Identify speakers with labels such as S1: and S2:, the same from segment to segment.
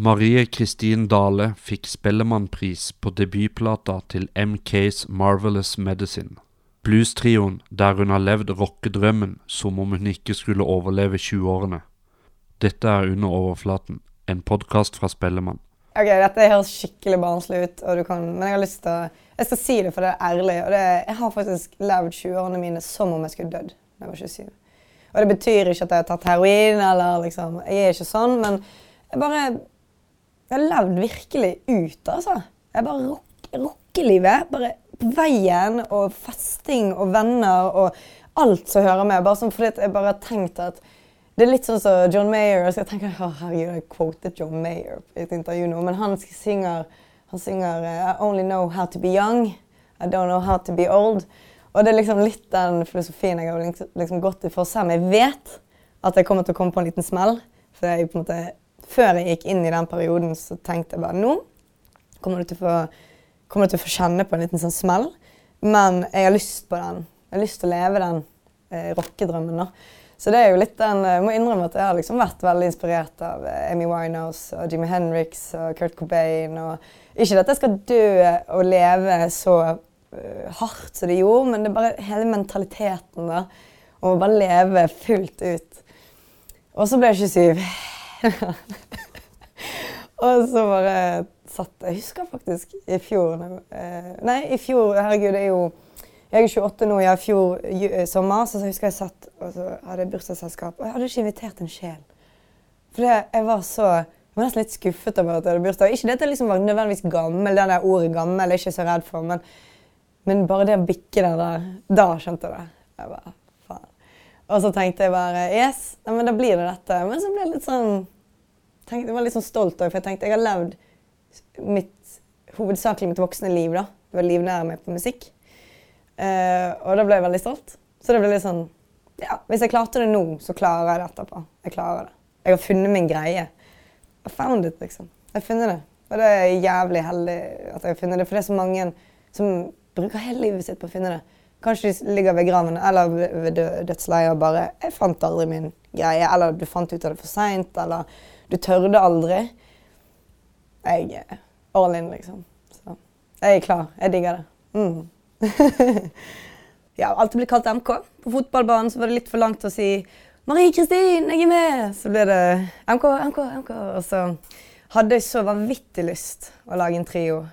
S1: Marie Kristin Dale fikk Spellemannpris på debutplata til MKs Marvelous Medicine. Bluestrioen der hun har levd rockedrømmen som om hun ikke skulle overleve 20-årene. Dette er Under overflaten, en podkast fra Spellemann.
S2: Ok, Dette høres skikkelig barnslig ut, og du kan, men jeg har lyst til å Jeg skal si det, for det er ærlig. og det, Jeg har faktisk levd 20-årene mine som om jeg skulle dødd da jeg var 27. Og det betyr ikke at jeg har tatt heroin, eller liksom Jeg er ikke sånn, men jeg bare Jeg har levd virkelig ut, altså. Jeg bare rock, livet. Bare på veien og festing og venner og alt som hører med. Bare sånn fordi jeg bare har tenkt at det er litt sånn som John Mayer. Så jeg tenker, oh, herregud, jeg quotet John Mayer i et intervju nå, men han synger, han synger I only know how to be young. I don't know how to be old. Og det er liksom litt den filosofien jeg har liksom gått i for selv jeg vet at jeg kommer til å komme på en liten smell. For jeg på en måte, før jeg gikk inn i den perioden, så tenkte jeg bare nå kommer du til å få, kommer du til å få kjenne på en liten sånn smell. Men jeg har lyst på den. Jeg har lyst til å leve den eh, rockedrømmen. da. Så det er jo litt den, jeg må innrømme at jeg har liksom vært veldig inspirert av eh, Amy Winehouse og Jimmy Henriks og Kurt Cobain. Og ikke at jeg skal dø og leve så uh, hardt som de gjorde, men det er bare hele mentaliteten da, om å bare leve fullt ut. Og så ble jeg 27. og så bare satt Jeg husker faktisk i fjor uh, Nei, i fjor Herregud, det er jo jeg er 28 nå. Ja, I fjor eh, sommer så husker jeg satt og så hadde jeg bursdagsselskap. Og jeg hadde ikke invitert en sjel. For jeg var så jeg var nesten litt skuffet over at jeg hadde bursdag. Ikke det at jeg liksom var nødvendigvis gammel, det der ordet gammel er jeg ikke så redd for, men, men bare det å bikke det der, da skjønte jeg det. Jeg bare. Og så tenkte jeg bare Yes, ja, men da blir det dette. Men så ble jeg litt sånn tenkte, Jeg var litt sånn stolt òg, for jeg tenkte jeg har levd mitt, hovedsakelig mitt voksne liv da, Var å livnære meg på musikk. Uh, og da ble jeg veldig stolt. Så det ble litt sånn Ja, hvis jeg klarte det nå, så klarer jeg det etterpå. Jeg klarer det. Jeg har funnet min greie. I found it, liksom. Jeg har funnet det. Og det er jævlig heldig at jeg har funnet det, for det er så mange som bruker hele livet sitt på å finne det. Kanskje de ligger ved graven eller ved dødsleiet og bare 'Jeg fant aldri min greie.' Eller 'du fant ut av det for seint.' Eller 'du tørde aldri'. Jeg er all in, liksom. Så jeg er klar. Jeg digger det. Mm. ja, alltid blitt kalt MK. På fotballbanen var det litt for langt å si 'Marie Kristin, jeg er med!' Så ble det MK, MK, MK. Og så hadde jeg så vanvittig lyst å lage en trio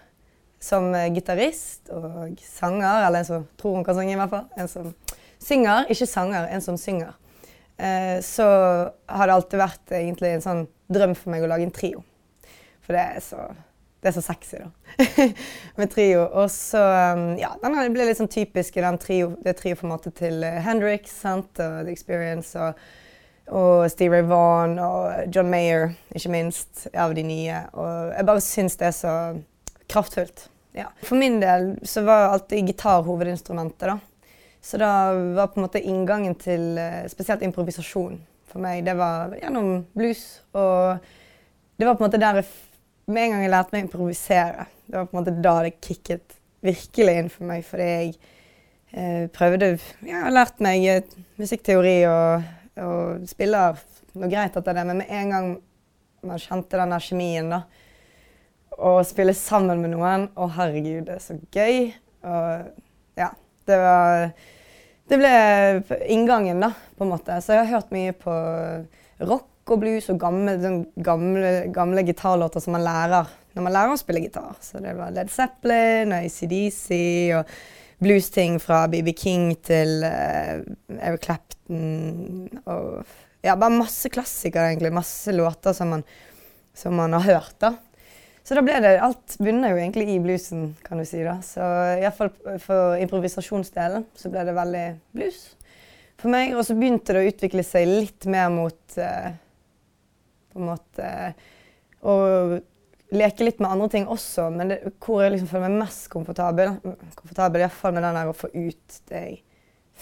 S2: som gitarist og sanger, eller en som tror hun kan synge, i hvert fall. En som synger, ikke sanger, en som synger. Eh, så har det alltid vært egentlig en sånn drøm for meg å lage en trio. For det er så det er så sexy, da. med trio. Og så um, Ja, den ble litt sånn typisk i trio, det trioformatet til Hendrix sant? og The Experience og, og Steve Ray Vaughan og John Mayer, ikke minst, av de nye. Og jeg bare syns det er så kraftfullt. Ja. For min del så var alltid gitar hovedinstrumentet, da. Så da var på en måte inngangen til uh, spesielt improvisasjon for meg, det var gjennom blues. Og det var på en måte der jeg med en gang jeg lærte meg å improvisere, det var på en måte da det kicket virkelig inn for meg. Fordi jeg eh, prøvde Jeg har lært meg eh, musikkteori og, og spiller noe greit etter det, men med en gang man kjente den der kjemien, da, og spille sammen med noen Å, herregud, det er så gøy. Og ja, det var Det ble inngangen, da, på en måte. Så jeg har hørt mye på rock og blues og gamle, gamle, gamle gitarlåter som man lærer når man lærer å spille gitar. Så det var Led Zeppelin og ACDC og bluesting fra BB King til uh, Eric Clapton og Ja, bare masse klassikere, egentlig. Masse låter som man, som man har hørt, da. Så da ble det Alt bunner jo egentlig i bluesen, kan du si. da. Så iallfall for improvisasjonsdelen så ble det veldig blues for meg. Og så begynte det å utvikle seg litt mer mot uh, på en måte Og leke litt med andre ting også, men det, hvor jeg liksom føler meg mest komfortabel, komfortabel iallfall med den der å få ut det jeg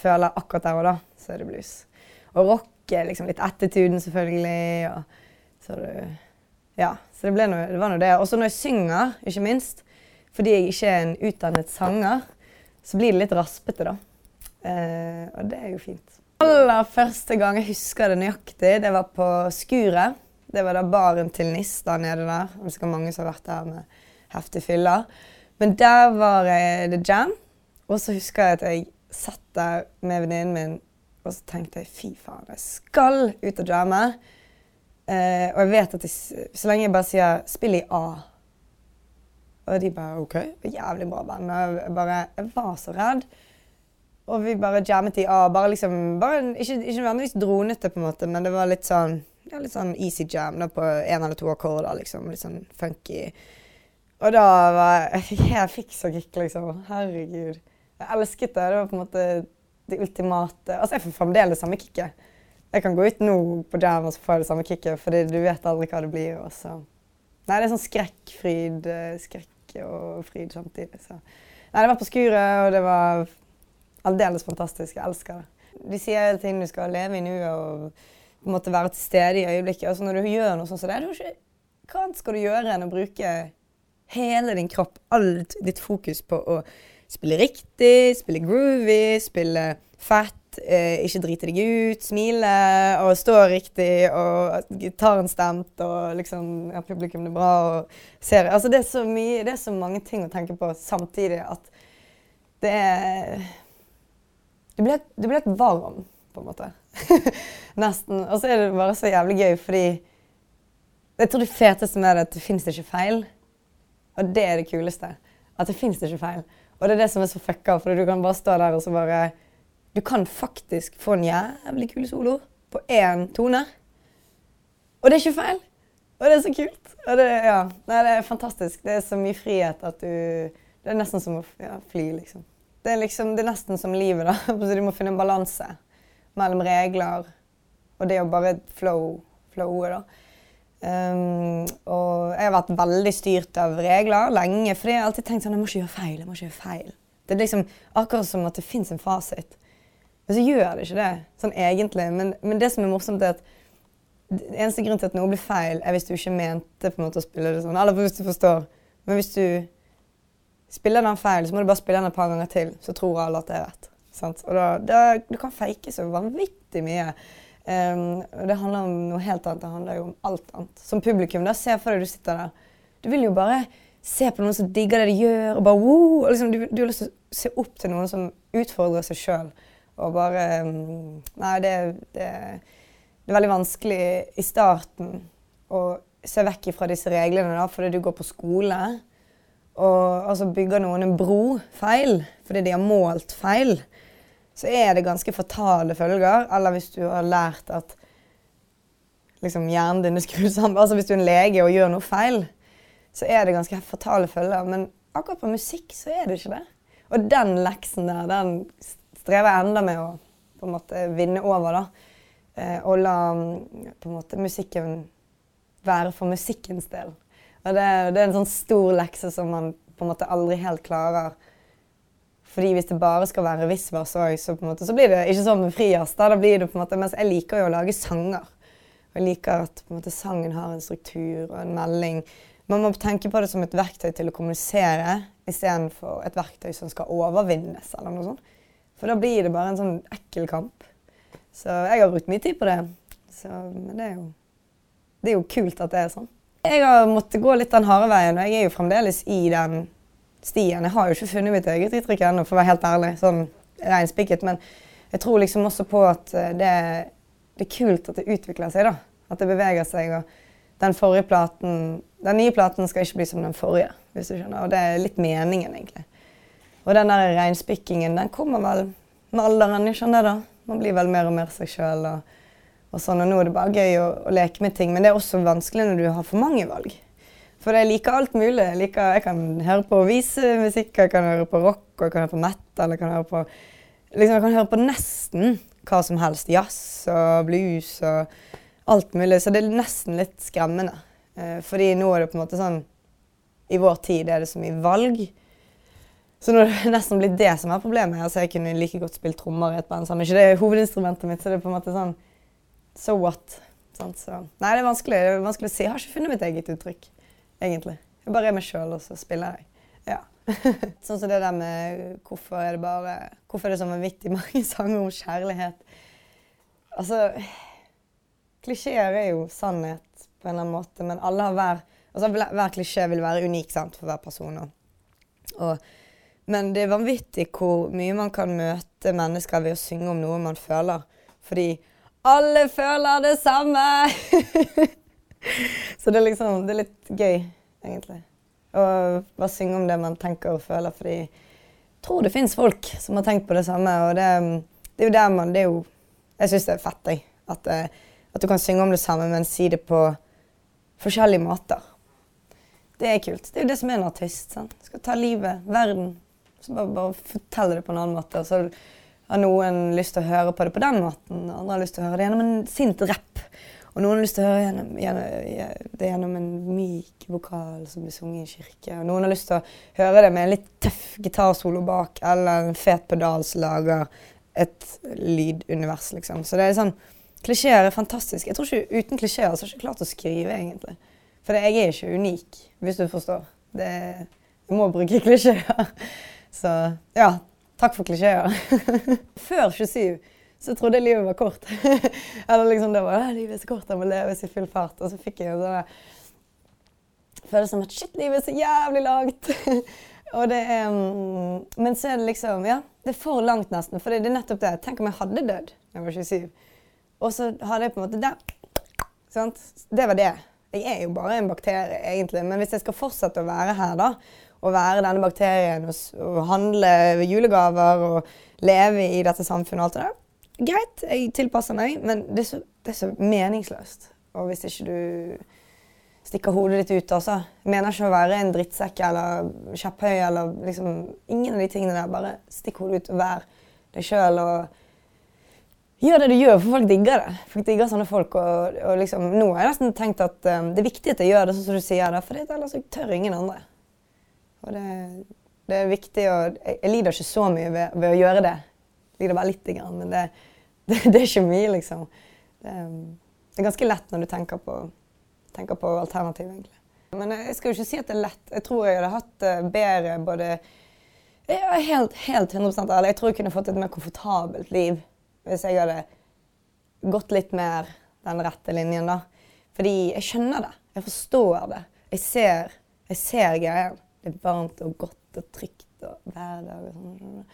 S2: føler akkurat der og da, så er det blues. Og rock er liksom litt attituden, selvfølgelig. Og, så det, ja, så det, noe, det var nå det. Og så når jeg synger, ikke minst, fordi jeg ikke er en utdannet sanger, så blir det litt raspete, da. Eh, og det er jo fint. Aller første gang jeg husker det nøyaktig, det var på Skuret Det var da baren til NIS der nede der. Det er sikkert mange som har vært der med heftig fyller. Men der var det jam. Og så husker jeg at jeg satt der med venninnen min og så tenkte jeg fy faen, jeg skal ut og jamme. Eh, og jeg vet at jeg, så lenge jeg bare sier 'spill i A' Og de bare OK. Jævlig bra band. Og jeg, bare, jeg var så redd. Og vi bare jammet i A. Bare liksom, bare, ikke, ikke nødvendigvis dronete, på en måte, men det var litt sånn ja, litt sånn easy jam da, på én eller to akkorder. liksom, Litt sånn funky. Og da var jeg Jeg fikk så kick, liksom. Herregud. Jeg elsket det. Det var på en måte det ultimate Altså, jeg får fremdeles samme kicket. Jeg kan gå ut nå på jam og så får jeg det samme kicket, fordi du vet aldri hva det blir. Også. Nei, det er sånn skrekk, fryd, eh, skrekk og fryd samtidig. Så. Nei, det var på skuret, og det var aldeles fantastisk. Jeg elsker det. De sier hele tiden du skal leve i nuet og på en måte være til stede i øyeblikket. Altså når du gjør noe sånt som det, du ikke, hva annet skal du gjøre enn å bruke hele din kropp, alt ditt fokus på å spille riktig, spille groovy, spille fett, eh, ikke drite deg ut, smile og stå riktig og gitaren stemt og liksom ja, publikum er bra og ser Altså det er så mye, det er så mange ting å tenke på samtidig at det er Du blir, du blir litt varm, på en måte. Nesten. Og så er det bare så jævlig gøy, fordi jeg tror det feteste med det er at det fins ikke feil. Og det er det kuleste. At det fins ikke feil. Og det er det som er så fucka, for du kan bare stå der og så bare Du kan faktisk få en jævlig kul solo på én tone. Og det er ikke feil. Og det er så kult. Det, ja. Nei, det er fantastisk. Det er så mye frihet at du Det er nesten som å ja, fly, liksom. Det er, liksom, det er nesten som livet, da. Så du må finne en balanse mellom regler og det å bare flow, flowe, da. Um, og jeg har vært veldig styrt av regler lenge, for jeg har alltid tenkt sånn Jeg må ikke gjøre feil. jeg må ikke gjøre feil. Det er liksom akkurat som at det fins en fasit. Men så gjør det ikke det, sånn egentlig. Men, men det som er morsomt, er at eneste grunn til at noe blir feil, er hvis du ikke mente på en måte å spille det sånn. Eller hvis du forstår. Men hvis du spiller den feil, så må du bare spille den et par ganger til, så tror alle at det er rett. Sant? Og da, da, du kan fake så vanvittig mye. Um, det handler om noe helt annet. Det handler jo om alt annet. Som publikum, da, se for deg du sitter der. Du vil jo bare se på noen som digger det de gjør, og bare wow! Og liksom, du, du, har lyst til å se opp til noen som utfordrer seg sjøl. Og bare um, Nei, det, det, det, er veldig vanskelig i starten å se vekk fra disse reglene, da, fordi du går på skole. Og altså, bygger noen en bro feil fordi de har målt feil så er det ganske fatale følger. Eller hvis du har lært at liksom, hjernen din er skrudd sammen Altså hvis du er en lege og gjør noe feil, så er det ganske fatale følger. Men akkurat på musikk så er det ikke det. Og den leksen der, den strever jeg enda med å på en måte vinne over. da. Eh, og la på en måte musikken være for musikkens del. Og det, det er en sånn stor lekse som man på en måte aldri helt klarer fordi hvis det bare skal være visvas òg, så, så, blir det ikke sånn med frijazz. Da mens jeg liker jo å lage sanger. Og jeg liker at på en måte, sangen har en struktur og en melding. Man må tenke på det som et verktøy til å kommunisere istedenfor et verktøy som skal overvinnes. eller noe sånt. For da blir det bare en sånn ekkel kamp. Så jeg har brukt mye tid på det. Så, men det er, jo, det er jo kult at det er sånn. Jeg har måttet gå litt den harde veien, og jeg er jo fremdeles i den stien. Jeg har jo ikke funnet mitt eget uttrykk ennå, for å være helt ærlig. Sånn reinspikket. Men jeg tror liksom også på at eh, det, det, er kult at det utvikler seg, da. At det beveger seg. og den forrige platen, den nye platen skal ikke bli som den forrige. hvis du skjønner. Og det er litt meningen, egentlig. Og den der reinspikkingen den kommer vel med alderen. jeg skjønner da. Man blir vel mer og mer seg sjøl. Og, og, sånn, og nå er det bare gøy å, å, leke med ting. Men det er også vanskelig når du har for mange valg. For jeg liker alt mulig. Jeg, liker, jeg kan høre på visemusikk, jeg kan høre på rock, og jeg kan høre på metal. Jeg kan høre på, liksom, jeg kan høre på nesten hva som helst. Jazz og blues og alt mulig. Så det er nesten litt skremmende. Eh, fordi nå er det på en måte sånn I vår tid er det så mye valg. Så nå er det nesten blitt det som er problemet. Altså, jeg kunne like godt spilt trommer i et band. sammen. Ikke det er hovedinstrumentet mitt, så det er på en måte sånn So what? Sånn, så. Nei, det er vanskelig. Det er vanskelig å si. Jeg har ikke funnet mitt eget uttrykk egentlig. Jeg bare er meg sjøl, og så spiller jeg. Ja. sånn som det der med hvorfor er det bare Hvorfor er det så vanvittig mange sanger om kjærlighet? Altså Klisjeer er jo sannhet på en eller annen måte, men alle har hver altså Hver klisjé vil være unik sant, for hver person. Og, og, men det er vanvittig hvor mye man kan møte mennesker ved å synge om noe man føler. Fordi alle føler det samme! Så det er liksom Det er litt gøy, egentlig. Å bare synge om det man tenker og føler. Fordi jeg tror det fins folk som har tenkt på det samme. Og det, det er jo der man det er jo, Jeg syns det er fett, jeg. At, eh, at, du kan synge om det samme, men si det på forskjellige måter. Det er kult. Det er jo det som er en artist. Sant? Skal ta livet, verden, så bare, bare fortelle det på en annen måte. Og Så har noen lyst til å høre på det på den måten, andre har lyst til å høre det gjennom en sint rapp. Og noen har lyst til å høre gjennom, gjennom, det gjennom en myk vokal som blir sunget i kirke. Og noen har lyst til å høre det med en litt tøff gitarsolo bak, eller en fet pedal som lager et lydunivers, liksom. Så det er sånn Klisjeer er fantastisk. Jeg tror ikke Uten klisjeer så har jeg ikke klart å skrive, egentlig. For jeg er ikke unik, hvis du forstår. Det, jeg må bruke klisjeer. Så ja, takk for klisjeer. Før 27 så trodde jeg livet var kort. Eller liksom det var livet er så kort, jeg må leves i full fart. Og så fikk jeg en sånn følelse av at shit, livet er så jævlig langt. og det er Men så er det liksom Ja, det er for langt nesten. For det er nettopp det. Tenk om jeg hadde dødd da jeg var 27. Og så hadde jeg på en måte det. Sant? Det var det. Jeg er jo bare en bakterie, egentlig. Men hvis jeg skal fortsette å være her, da, og være denne bakterien og, og handle julegaver og leve i dette samfunnet og alt det der, greit, jeg tilpasser meg, men det er så, det er så meningsløst. Og hvis ikke du stikker hodet ditt ut, altså. Mener ikke å være en drittsekk eller kjepphøy eller liksom Ingen av de tingene der. Bare stikk hodet ut og vær deg sjøl. Og Gjør det du gjør, for folk digger det. Folk digger sånne folk. Og, og liksom, nå har jeg nesten tenkt at um, det er viktig at jeg gjør det sånn som du sier det, for ellers tør ingen andre. Og det, det er viktig å jeg, lider ikke så mye ved, ved, å gjøre det. Jeg lider bare lite grann, men det, det, det, er ikke mye, liksom. Det, er ganske lett når du tenker på, tenker på alternativ, egentlig. Men jeg skal jo ikke si at det er lett. Jeg tror jeg hadde hatt det bedre både er helt, helt 100 ærlig. Jeg tror jeg kunne fått et mer komfortabelt liv hvis jeg hadde gått litt mer den rette linjen, da. Fordi jeg skjønner det. Jeg forstår det. Jeg ser, jeg ser greien. Det er varmt og godt og trygt og hverdag og sånn.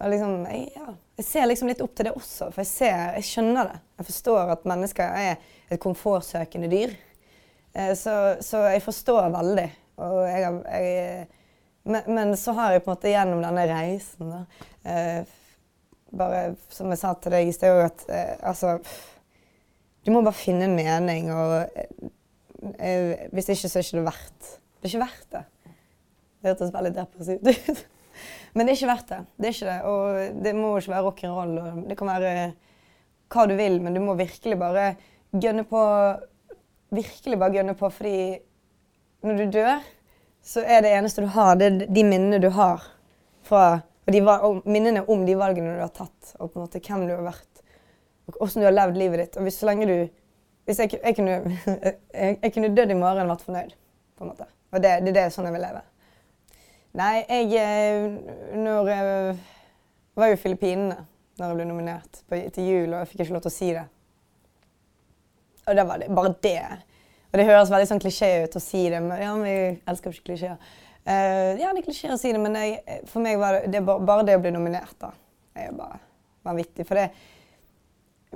S2: Og liksom, jeg, ja, jeg ser liksom litt opp til det også, for jeg, ser, jeg skjønner det. Jeg forstår at mennesker er et komfortsøkende dyr. Eh, så, så, jeg forstår veldig. Og jeg, men, men, så har jeg på en måte gjennom denne reisen da, eh, bare som jeg sa til deg i sted at eh, altså Du må bare finne en mening, og eh, hvis ikke, så er det ikke verdt Det er ikke verdt det. Det hørtes veldig depressivt ut. Men det er ikke verdt det. Det er ikke det. Og det må ikke være rock'n'roll. Det kan være hva du vil, men du må virkelig bare gønne på Virkelig bare gønne på, fordi når du dør, så er det eneste du har, det er de minnene du har fra og de, og minnene om de valgene du har tatt, og på en måte hvem du har vært, og hvordan du har levd livet ditt. Og hvis så lenge du Hvis jeg, jeg kunne, jeg kunne dødd i morgen og vært fornøyd, på en måte. Og det, det, det er sånn jeg vil leve. Nei, jeg eh, Når jeg var jo i Filippinene når jeg ble nominert til jul, og jeg fikk ikke lov til å si det. Og det var det, bare det. Og det høres veldig sånn klisjé ut å si det, men ja, vi elsker ikke klisjeer. Uh, ja, det er klisjé å si det, men jeg, for meg var det, det bare, bare, det å bli nominert da, er jo bare vanvittig. For det,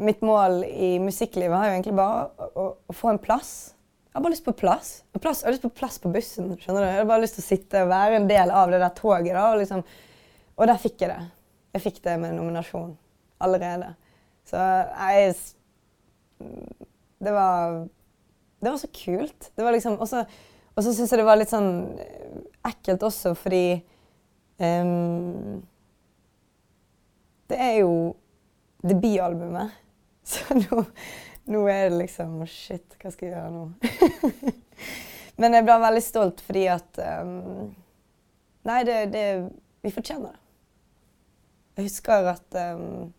S2: mitt mål i musikklivet har jo egentlig bare å, å, å, få en plass. Jeg har bare lyst på plass. plass. Jeg har lyst på plass på bussen. skjønner du? Jeg har bare lyst til å sitte og være en del av det der toget. da, Og, liksom, og der fikk jeg det. Jeg fikk det med nominasjon allerede. Så jeg Det var Det var så kult. Det var liksom og så syns jeg det var litt sånn eh, ekkelt også fordi um, Det er jo debutalbumet. Så nå, nå, er det liksom Shit, hva skal jeg gjøre nå? Men jeg ble veldig stolt fordi at um, Nei, det, det, Vi fortjener det. Jeg husker at um,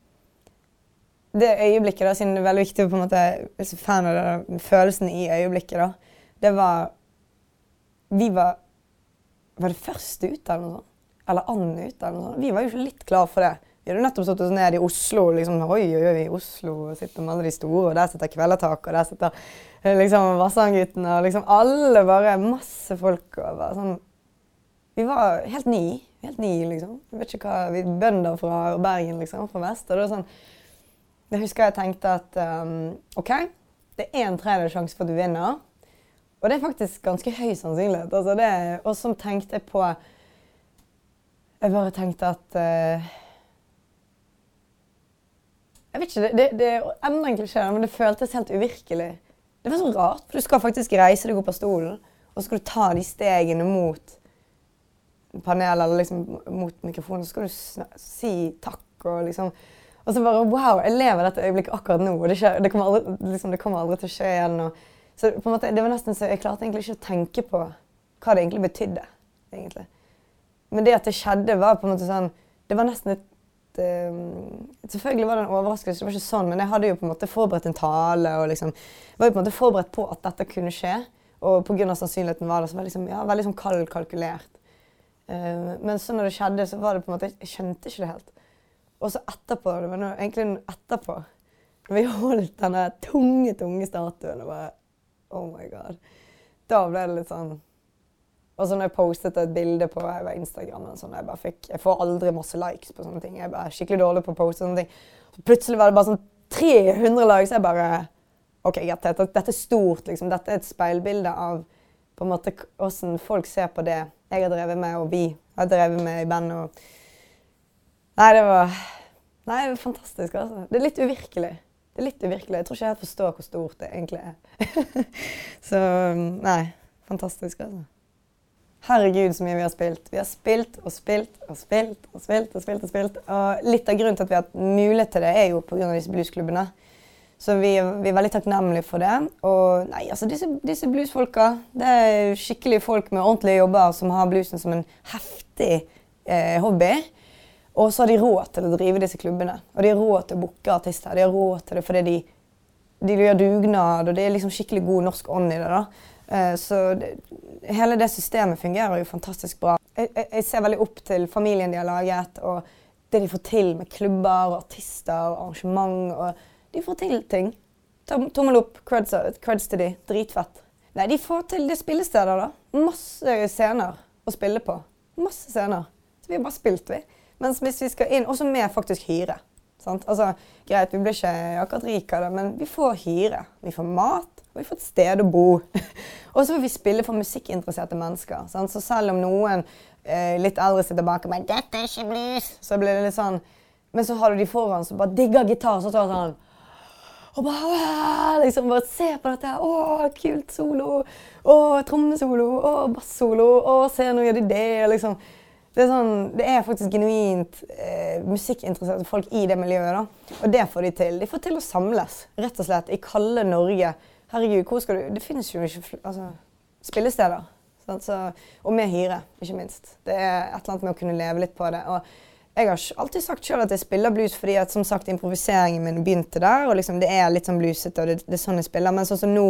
S2: det øyeblikket, da, siden det er veldig viktig på en måte, Jeg er fan av det, følelsen i øyeblikket, da. Det var vi var Var det første ut, eller noe sånt? Eller annen ut, eller noe sånt? Vi var jo litt klar for det. Vi hadde nettopp oss ned i Oslo. liksom, Oi, oi, oi, Oslo sitter med alle de store, og der sitter Kvelertak, og der sitter eh, liksom Vassandguttene, og liksom alle bare Masse folk. bare sånn Vi var helt ni. Helt ni, liksom. Jeg vet ikke hva, vi Bønder fra Bergen, liksom, fra vest. og det var sånn, Jeg husker jeg tenkte at um, OK, det er en tredjedel sjanse for at du vinner. Og det er faktisk ganske høy sannsynlighet. Altså og så tenkte jeg på Jeg bare tenkte at uh, Jeg vet ikke, det, det, det enda en klisjé, men det føltes helt uvirkelig. Det var så rart, for du skal faktisk reise deg opp av stolen, og så skal du ta de stegene mot panelet eller liksom mot mikrofonen, så skal du si takk og liksom Og så bare Wow, jeg lever dette øyeblikket akkurat nå, og det, skjer, det, kommer, aldri, liksom, det kommer aldri til å skje igjen. Og, så på en måte, det var nesten så Jeg klarte egentlig ikke å tenke på hva det egentlig betydde. egentlig. Men det at det skjedde, var på en måte sånn Det var nesten et Selvfølgelig var det en overraskelse, det var ikke sånn, men jeg hadde jo på en måte forberedt en tale og liksom var jo på en måte forberedt på at dette kunne skje. Og pga. sannsynligheten var det så var liksom, ja, veldig sånn kald kalkulert. Uh, men så når det skjedde, så var det på en måte Jeg skjønte ikke det helt. Og så etterpå, det var noe, egentlig etterpå, når vi holdt denne tunge, tunge statuen og bare Oh my god. Da ble det litt sånn Og så når jeg postet et bilde på Instagram sånn, jeg, bare fikk, jeg får aldri masse likes på sånne ting. Jeg er skikkelig dårlig på å poste sånne ting. Så plutselig var det bare sånn 300 likes. Jeg bare OK, greit, dette, dette er stort, liksom. Dette er et speilbilde av på en måte hvordan folk ser på det jeg har drevet med, og vi har drevet med i bandet. Og... Nei, det var Nei, det var fantastisk, altså. Det er litt uvirkelig. Det er litt uvirkelig. Jeg tror ikke jeg helt forstår hvor stort det egentlig er. så nei, fantastisk, altså. Herregud, så mye vi har spilt. Vi har spilt og spilt og spilt og spilt. Og spilt og spilt. Og litt av grunnen til at vi har hatt mulighet til det, er jo pga. disse bluesklubbene. Så vi, vi, er veldig takknemlige for det. Og nei, altså disse, disse bluesfolka det er skikkelige folk med ordentlige jobber som har bluesen som en heftig eh, hobby. Og så har de råd til å drive disse klubbene. Og de har råd til å booke artister. De har råd til det fordi de, de gjør dugnad, og det er liksom skikkelig god norsk ånd i det. da. Uh, så hele det systemet fungerer jo fantastisk bra. Jeg, jeg, ser veldig opp til familien de har laget, og det de får til med klubber og artister og arrangement. og De får til ting. Tommel opp, creds, creds til de. Dritfett. Nei, de får til det spillesteder, da. Masse scener å spille på. Masse scener. Så vi har bare spilt, vi. Mens hvis vi skal inn, også med faktisk hyre. Sant? Altså, greit, Vi blir ikke akkurat rike av det, men vi får hyre. Vi får mat, og vi får et sted å bo. og så får vi spille for musikkinteresserte mennesker. Sant? Så selv om noen eh, litt eldre sitter bak og bare 'Dette er ikke blues', så blir det litt sånn Men så har du de foran som bare digger gitar, så tar sånn og bare, liksom, bare se på dette. Å, kult solo. Å, trommesolo. Å, bassolo. Å, se, nå gjør de det. liksom. Det er, sånn, det er faktisk genuint eh, musikkinteresserte folk i det miljøet. da. Og det får de til. De får til å samles, rett og slett, i kalde Norge. Herregud, hvor skal du Det finnes jo ikke altså, spillesteder. Så, og med hyre, ikke minst. Det er et eller annet med å kunne leve litt på det. Og jeg har alltid sagt sjøl at jeg spiller blues fordi at som sagt, improviseringen min begynte der. og liksom, Det er litt sånn bluesete, og det, det, er sånn jeg spiller. Men sånn som nå,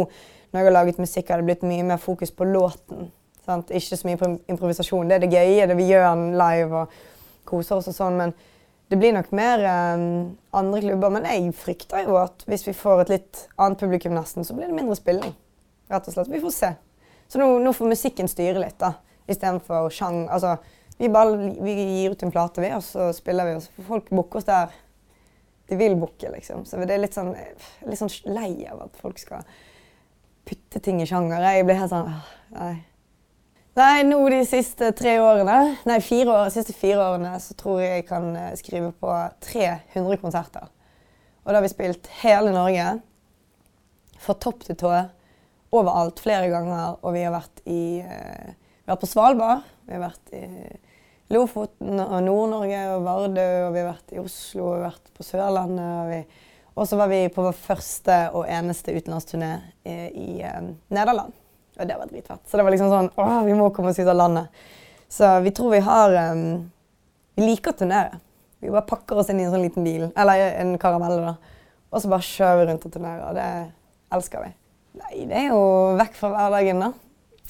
S2: når jeg har laget musikk, har det blitt mye mer fokus på låten. Sant? Ikke så mye på improvisasjon. Det er det gøye, det vi gjør live og koser oss og sånn. Men det blir nok mer um, andre klubber. Men jeg frykter jo at hvis vi får et litt annet publikum nesten, så blir det mindre spilling. Rett og slett. Vi får se. Så nå, nå får musikken styre litt, da. Istedenfor sjang. Altså, vi, bare, vi gir ut en plate, vi, og så spiller vi, og så får folk booke oss der de vil booke, liksom. Så det er litt sånn, litt sånn lei av at folk skal putte ting i sjanger. Jeg blir helt sånn Nei. Nei, nå de siste tre årene, nei, fire år, siste fire årene så tror jeg jeg kan eh, skrive på 300 konserter. Og da har vi spilt hele Norge. Fra topp til tå. Overalt, flere ganger. Og vi har vært i uh, Vi har vært på Svalbard. Vi har vært i Lofoten og Nord-Norge og Vardø. Og vi har vært i Oslo, og vi har vært på Sørlandet. Og så var vi på vår første og eneste utenlandsturné i, i uh, Nederland. Og det var dritfett. Så det var liksom sånn Å, vi må komme oss ut av landet. Så vi tror vi har um, Vi liker å turnere. Vi bare pakker oss inn i en sånn liten bil, eller en karamell, da. Og så bare kjører vi rundt og turnerer. Det elsker vi. Nei, det er jo vekk fra hverdagen, da.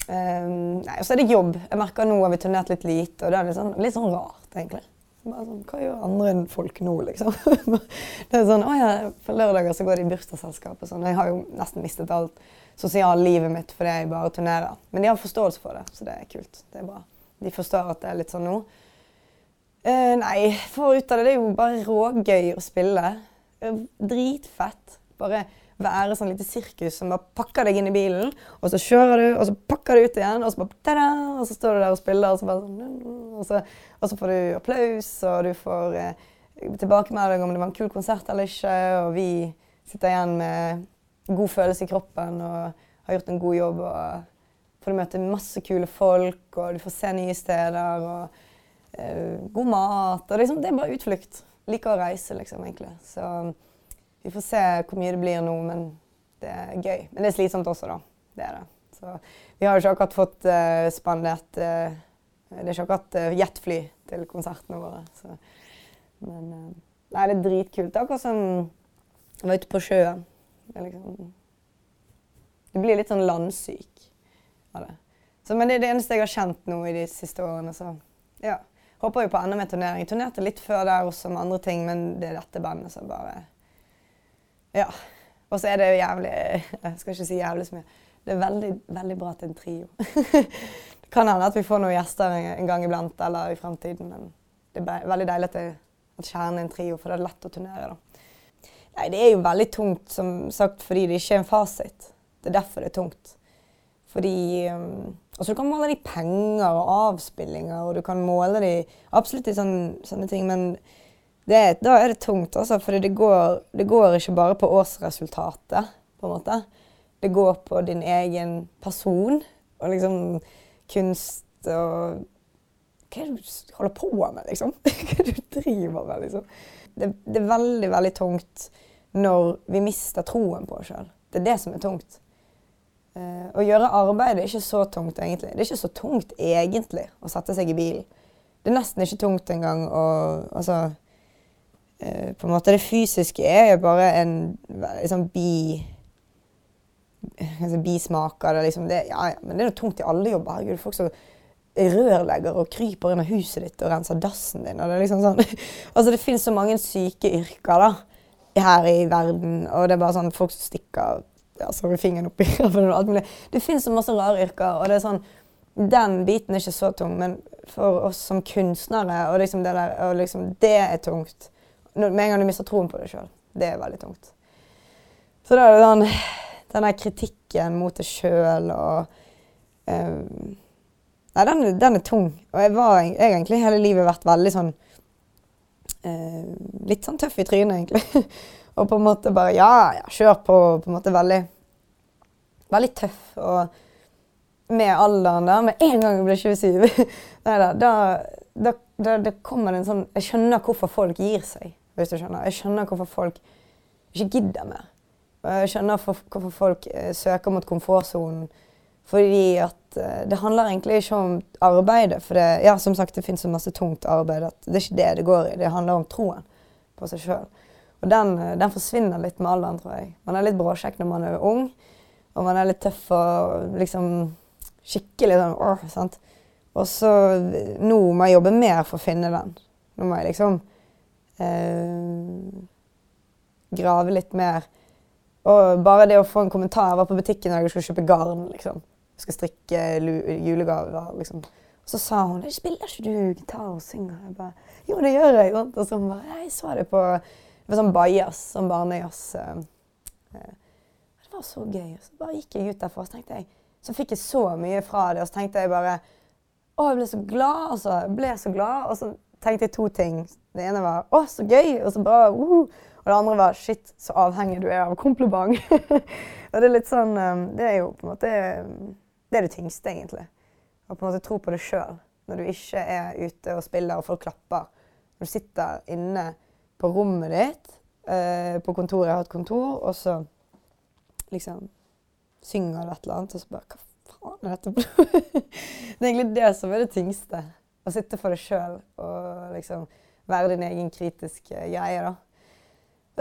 S2: Um, nei, Og så er det jobb. Jeg merker nå har vi turnert litt lite, og det er litt sånn, litt sånn rart, egentlig. Sånn, Hva gjør andre enn folk nå, liksom? det er sånn, å ja, På lørdager så går det i bursdagsselskap og sånn. Jeg har jo nesten mistet alt sosiallivet mitt fordi jeg bare turnerer. Men de har forståelse for det, så det er kult. Det er bra. De forstår at det er litt sånn nå. Uh, nei, for ut av det, det er jo bare rågøy å spille. Dritfett. Bare være sånn lite sirkus som bare pakker deg inn i bilen, og så kjører du, og så pakker du ut igjen, og så bare tada, og så står du der og spiller, og så, bare, sånn, og så, og så får du applaus, og du får eh, tilbakemelding om det var en kul konsert eller ikke, og vi sitter igjen med god følelse i kroppen og har gjort en god jobb. og får møte masse kule folk, og du får se nye steder. og uh, God mat. og liksom, Det er bare utflukt. Liker å reise, liksom, egentlig. Så vi får se hvor mye det blir nå, men det er gøy. Men det er slitsomt også, da. Det er det. Så vi har jo ikke akkurat fått uh, spandert uh, Det er ikke akkurat uh, jetfly til konsertene våre. Så. Men uh, Nei, det er dritkult. Det er akkurat som å være ute på sjøen. Det, liksom, Du blir litt sånn landsyk av det. Så, men det er det eneste jeg har kjent nå i de siste årene. Så ja. Håper jo på enda mer turnering. Jeg turnerte litt før der også med andre ting, men det er dette bandet som bare ja. Og så er det jo jævlig Jeg skal ikke si jævlig så mye. Det er veldig, veldig bra til en trio. det kan hende at vi får noen gjester en gang iblant eller i fremtiden, men det er veldig deilig at, at kjernen er en trio, for det er lett å turnere, da. Nei, det er jo veldig tungt, som sagt, fordi det ikke er en fasit. Det er derfor det er tungt. Fordi um, Altså, du kan måle det i penger og avspillinger, og du kan måle det i absolutt i sånne, sånne ting, men det, da er det tungt, altså. For det det går, ikke bare på årsresultatet, på en måte. Det går på din egen person og liksom kunst og Hva er det du holder på med, liksom? Hva er det du driver med, liksom? Det, det er veldig, veldig tungt når vi mister troen på oss sjøl. Det er det som er tungt. Uh, å gjøre arbeid er ikke så tungt, egentlig. Det er ikke så tungt, egentlig, å sette seg i bilen. Det er nesten ikke tungt engang å Altså uh, på en måte Det fysiske er jo bare en liksom, bi altså, bismak av det. Liksom. det ja, ja, men det er noe tungt i alle jobber. Herregud, folk som rørlegger og kryper inn i huset ditt og renser dassen din. og Det er liksom sånn, altså det finnes så mange syke yrker da, her i verden, og det er bare sånn folk som stikker sorry, fingeren og alt mulig. Det finnes så masse rare yrker, og det er sånn Den biten er ikke så tung, men for oss som kunstnere, og liksom det der, og liksom, det er tungt med en gang du mister troen på deg sjøl. Det er veldig tungt. Så da er det sånn Den der kritikken mot deg sjøl og um, Nei, den, den, er tung. Og jeg har egentlig hele livet vært veldig sånn eh, Litt sånn tøff i trynet, egentlig. og på en måte bare Ja, ja, kjør på. På en måte veldig Veldig tøff. Og med alderen der, med en gang jeg ble 27 Nei da, da, da, da, da kommer det en sånn Jeg skjønner hvorfor folk gir seg hvis du skjønner. Jeg skjønner hvorfor folk ikke gidder mer. Jeg skjønner hvorfor folk eh, søker mot komfortsonen. Fordi at eh, det handler egentlig ikke om arbeidet. For det, ja, som sagt, det finnes så masse tungt arbeid at det er ikke det det går i. Det handler om troen på seg sjøl. Og den, eh, den, forsvinner litt med alderen, tror jeg. Man er litt bråkjekk når man er ung, og man er litt tøff og liksom skikkelig sånn åh, sant. Og så nå må jeg jobbe mer for å finne den. Nå må jeg liksom eh, grave litt mer. Og bare det å få en kommentar Jeg var på butikken og jeg skulle kjøpe garn. liksom. Jeg skal strikke julegaver. liksom. Og så sa hun 'Spiller ikke du gitar og synger?' Jeg bare 'Jo, det gjør jeg.' Og så bare 'Jeg så det på det var sånn bajazz, sånn barnejazz.' Eh, eh, det var så gøy. Så bare gikk jeg ut derfra og så tenkte jeg, så fikk jeg så mye fra det. Og så tenkte jeg bare 'Å, jeg ble så glad', og Jeg ble så glad. Og så tenkte jeg to ting. Det ene var 'Å, så gøy!' og så bra. Uh. Og det andre var 'Shit, så avhengig du er av kompliment'. og det er litt sånn um, Det er jo på en måte Det er det tyngste, egentlig. Å på en måte tro på det sjøl. Når du ikke er ute og spiller og folk klapper. Når du sitter inne på rommet ditt eh, på kontoret, jeg har et kontor, og så liksom synger du et eller annet, og så bare Hva faen er dette det er egentlig det som er det tyngste. Å sitte for deg sjøl og liksom være din egen kritiske greie, da.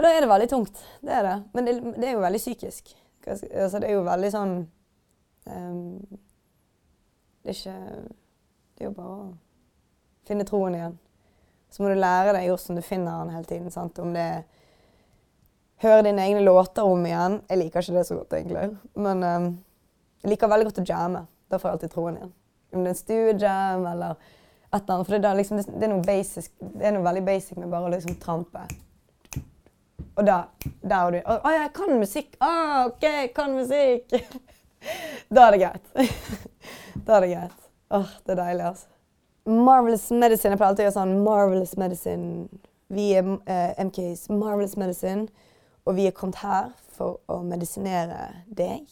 S2: Og da er det veldig tungt. Det er det. Men det, det er jo veldig psykisk. Altså, det er jo veldig sånn Det er ikke Det er jo bare å finne troen igjen. så må du lære deg hvordan du finner den hele tiden. sant? Om det er høre dine egne låter om igjen. Jeg liker ikke det så godt, egentlig. Men um, jeg liker veldig godt å jamme. Da får jeg alltid troen igjen. Om det er en stuejam eller et eller annet. For det er, liksom, det er, noe, basic, det er noe veldig basic med bare å liksom trampe. Og da der og du Å, jeg kan musikk! Ah, OK, jeg kan musikk! da er det greit. da er det greit. Åh, det er deilig, altså. Marvelous Medicine. Jeg pleier alltid å gjøre sånn Marvelous Medicine. Vi er uh, eh, MKs Marvelous Medicine. Og vi er kommet her for å medisinere deg.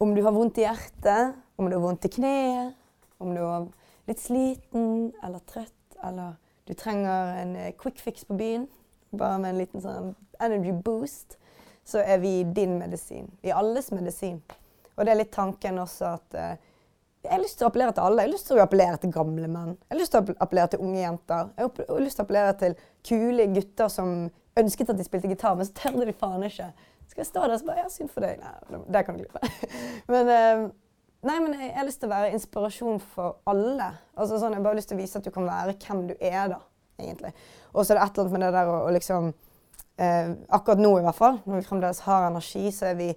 S2: Om du har vondt i hjertet, om du har vondt i kneet, om du er litt sliten eller trøtt, eller du trenger en eh, quick fix på byen, bare med en liten sånn energy boost, så er vi din medisin. Vi er alles medisin. Og det er litt tanken også at uh, jeg har lyst til å appellere til alle. Jeg har lyst til å appellere til gamle menn. Jeg har lyst til å appellere til unge jenter. Jeg har lyst til å appellere til kule gutter som ønsket at de spilte gitar, men så tørde de faen ikke. Skal jeg stå der og bare Ja, synd for deg. Nei, det kan du glippe. men, uh, nei, men jeg har lyst til å være inspirasjon for alle. Altså sånn, Jeg bare har lyst til å vise at du kan være hvem du er, da, egentlig. Og så er det et eller annet med det der å liksom eh, Akkurat nå, i hvert fall, når vi fremdeles har energi, så er vi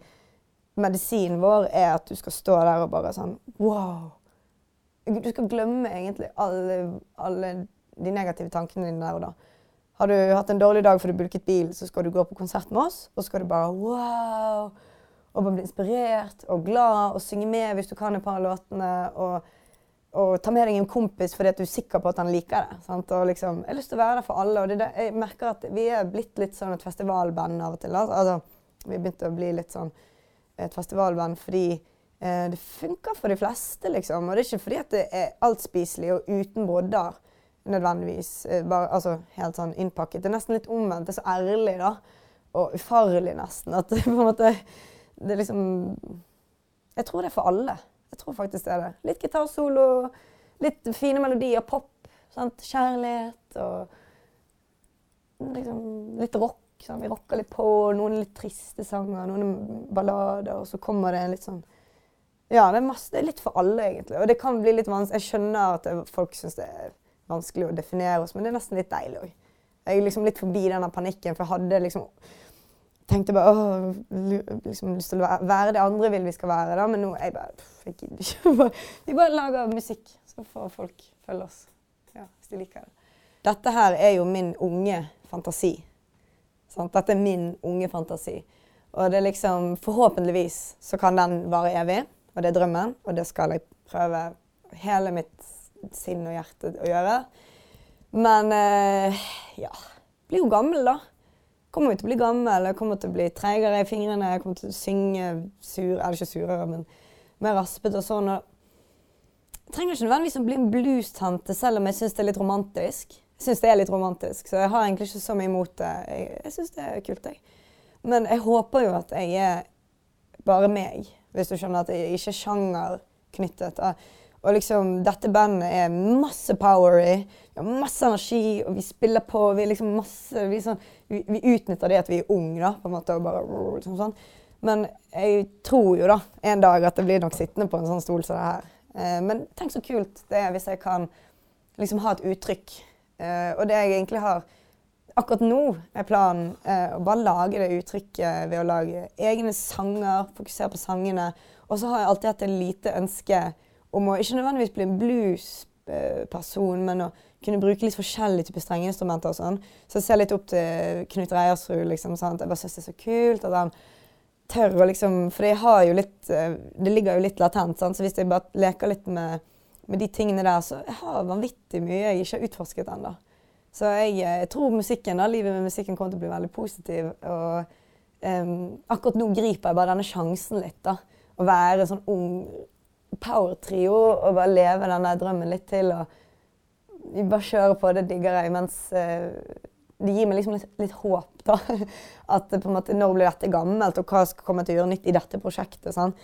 S2: Medisinen vår er at du skal stå der og bare sånn Wow! Du skal glemme egentlig alle, alle de negative tankene dine der og da. Har du hatt en dårlig dag fordi du bulket bil, så skal du gå på konsert med oss, og så skal du bare wow! Og bare bli inspirert og glad og synge med hvis du kan et par av låtene. Og, og, ta med deg en kompis fordi du er sikker på at han liker det. Sant? Og liksom, jeg har lyst til å være der for alle. og det, Jeg merker at vi er blitt litt sånn et festivalband av og til. Altså, vi begynte å bli litt sånn et festivalband fordi eh, det funker for de fleste, liksom. Og det er ikke fordi at det er altspiselig og uten brodder nødvendigvis eh, bare, altså, helt sånn innpakket. Det er nesten litt omvendt. Det er så ærlig da, og ufarlig nesten. At det på en måte Det er liksom Jeg tror det er for alle. Jeg tror faktisk det er det. Litt gitarsolo, litt fine melodier, pop. Sant? Kjærlighet og liksom litt rock. Sånn. Vi rocker litt på. Noen litt triste sanger, noen ballader. Og så kommer det en litt sånn Ja, det er, masse, det er litt for alle, egentlig. Og det kan bli litt vanskelig. Jeg skjønner at folk syns det er vanskelig å definere oss, men det er nesten litt deilig òg. Jeg er liksom litt forbi denne panikken, for jeg hadde liksom tenkte bare åh, liksom lyst til å være det andre vil vi skal være, da, men nå jeg bare jeg gidder ikke. Vi bare lager musikk, så får folk følge oss. Ja, hvis de liker det. Dette her er jo min unge fantasi. Sant? Dette er min unge fantasi. Og det er liksom Forhåpentligvis så kan den vare evig, og det er drømmen, og det skal jeg prøve hele mitt sinn og hjerte å gjøre. Men eh, ja Blir jo gammel, da. Kommer jo til å bli gammel, jeg kommer til å bli treigere i fingrene, jeg kommer til å synge sur, eller ikke surere, men mer raspete og sånn. Jeg trenger ikke nødvendigvis å bli en blues-tante, selv om jeg syns det er litt romantisk. Syns det er litt romantisk, så jeg har egentlig ikke så mye imot det. Jeg, jeg syns det er kult, jeg. Men jeg håper jo at jeg er bare meg, hvis du skjønner at jeg ikke er sjangerknyttet. Og liksom, dette bandet er masse power i. Vi har masse energi, og vi spiller på. Vi, liksom masse, vi, sånn, vi, vi utnytter det at vi er unge, da, på en måte. og bare liksom sånn. Men jeg tror jo da en dag at det blir nok sittende på en sånn stol som det her. Eh, men tenk så kult det er hvis jeg kan liksom ha et uttrykk. Eh, og det jeg egentlig har akkurat nå, er planen eh, å bare lage det uttrykket ved å lage egne sanger, fokusere på sangene. Og så har jeg alltid hatt et lite ønske om å ikke nødvendigvis bli en bluesperson, men å kunne bruke litt forskjellige typer strengeinstrumenter og sånn. Så jeg ser litt opp til Knut Reiersrud. Liksom, sant? Jeg bare syns det er så kult at han tør å liksom For det har jo litt eh, Det ligger jo litt latent. Sant? Så hvis jeg bare leker litt med, med de tingene der, så jeg har vanvittig mye jeg ikke har utforsket ennå. Så jeg, eh, jeg, tror musikken, da, livet med musikken kommer til å bli veldig positiv. Og um, akkurat nå griper jeg bare denne sjansen litt. da. Å være sånn ung power-trio og bare leve den der drømmen litt til. og vi bare kjører på, det digger jeg. Mens uh, det gir meg liksom litt, litt, håp, da. At på en måte, når blir dette gammelt, og hva skal komme til å gjøre nytt i dette prosjektet? Sånn.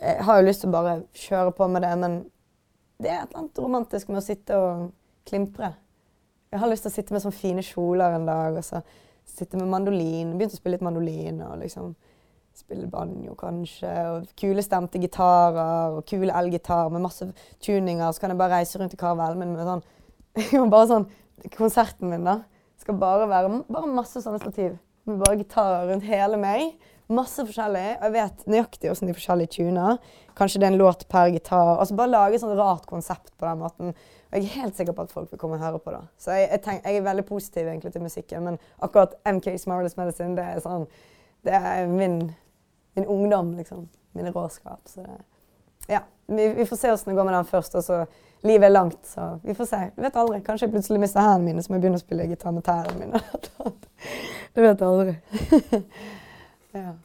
S2: Jeg har jo lyst til å bare kjøre på med det, men det er et eller annet romantisk med å sitte og klimpre. Jeg har lyst til å sitte med sånne fine kjoler en dag, og så sitte med mandolin. Begynte å spille litt mandolin og liksom spille banjo, kanskje. Og kule stemte gitarer og kule elgitar med masse tuninger. Så kan jeg bare reise rundt i Carl Velmen med sånn bare sånn konserten min da, skal bare være bare masse sånne stativ. Med bare gitarer rundt hele meg. Masse forskjellig. Og jeg vet nøyaktig hvordan de forskjellige tuner. Kanskje det er en låt per gitar. Altså Bare lage et sånt rart konsept på den måten. Og jeg er helt sikker på at folk vil komme og høre på det. Så jeg, jeg, tenk, jeg er veldig positiv egentlig til musikken, men akkurat MK's Marvelous Medicine, det er sånn Det er min, min ungdom, liksom. Mine råskap. Så det Ja. Vi, vi får se åssen det går med den først. og så Livet er langt, så vi får se. Du vet aldri. Kanskje jeg plutselig mister hendene mine, så må jeg begynne å spille gitar med tærne mine. du vet aldri. Ja.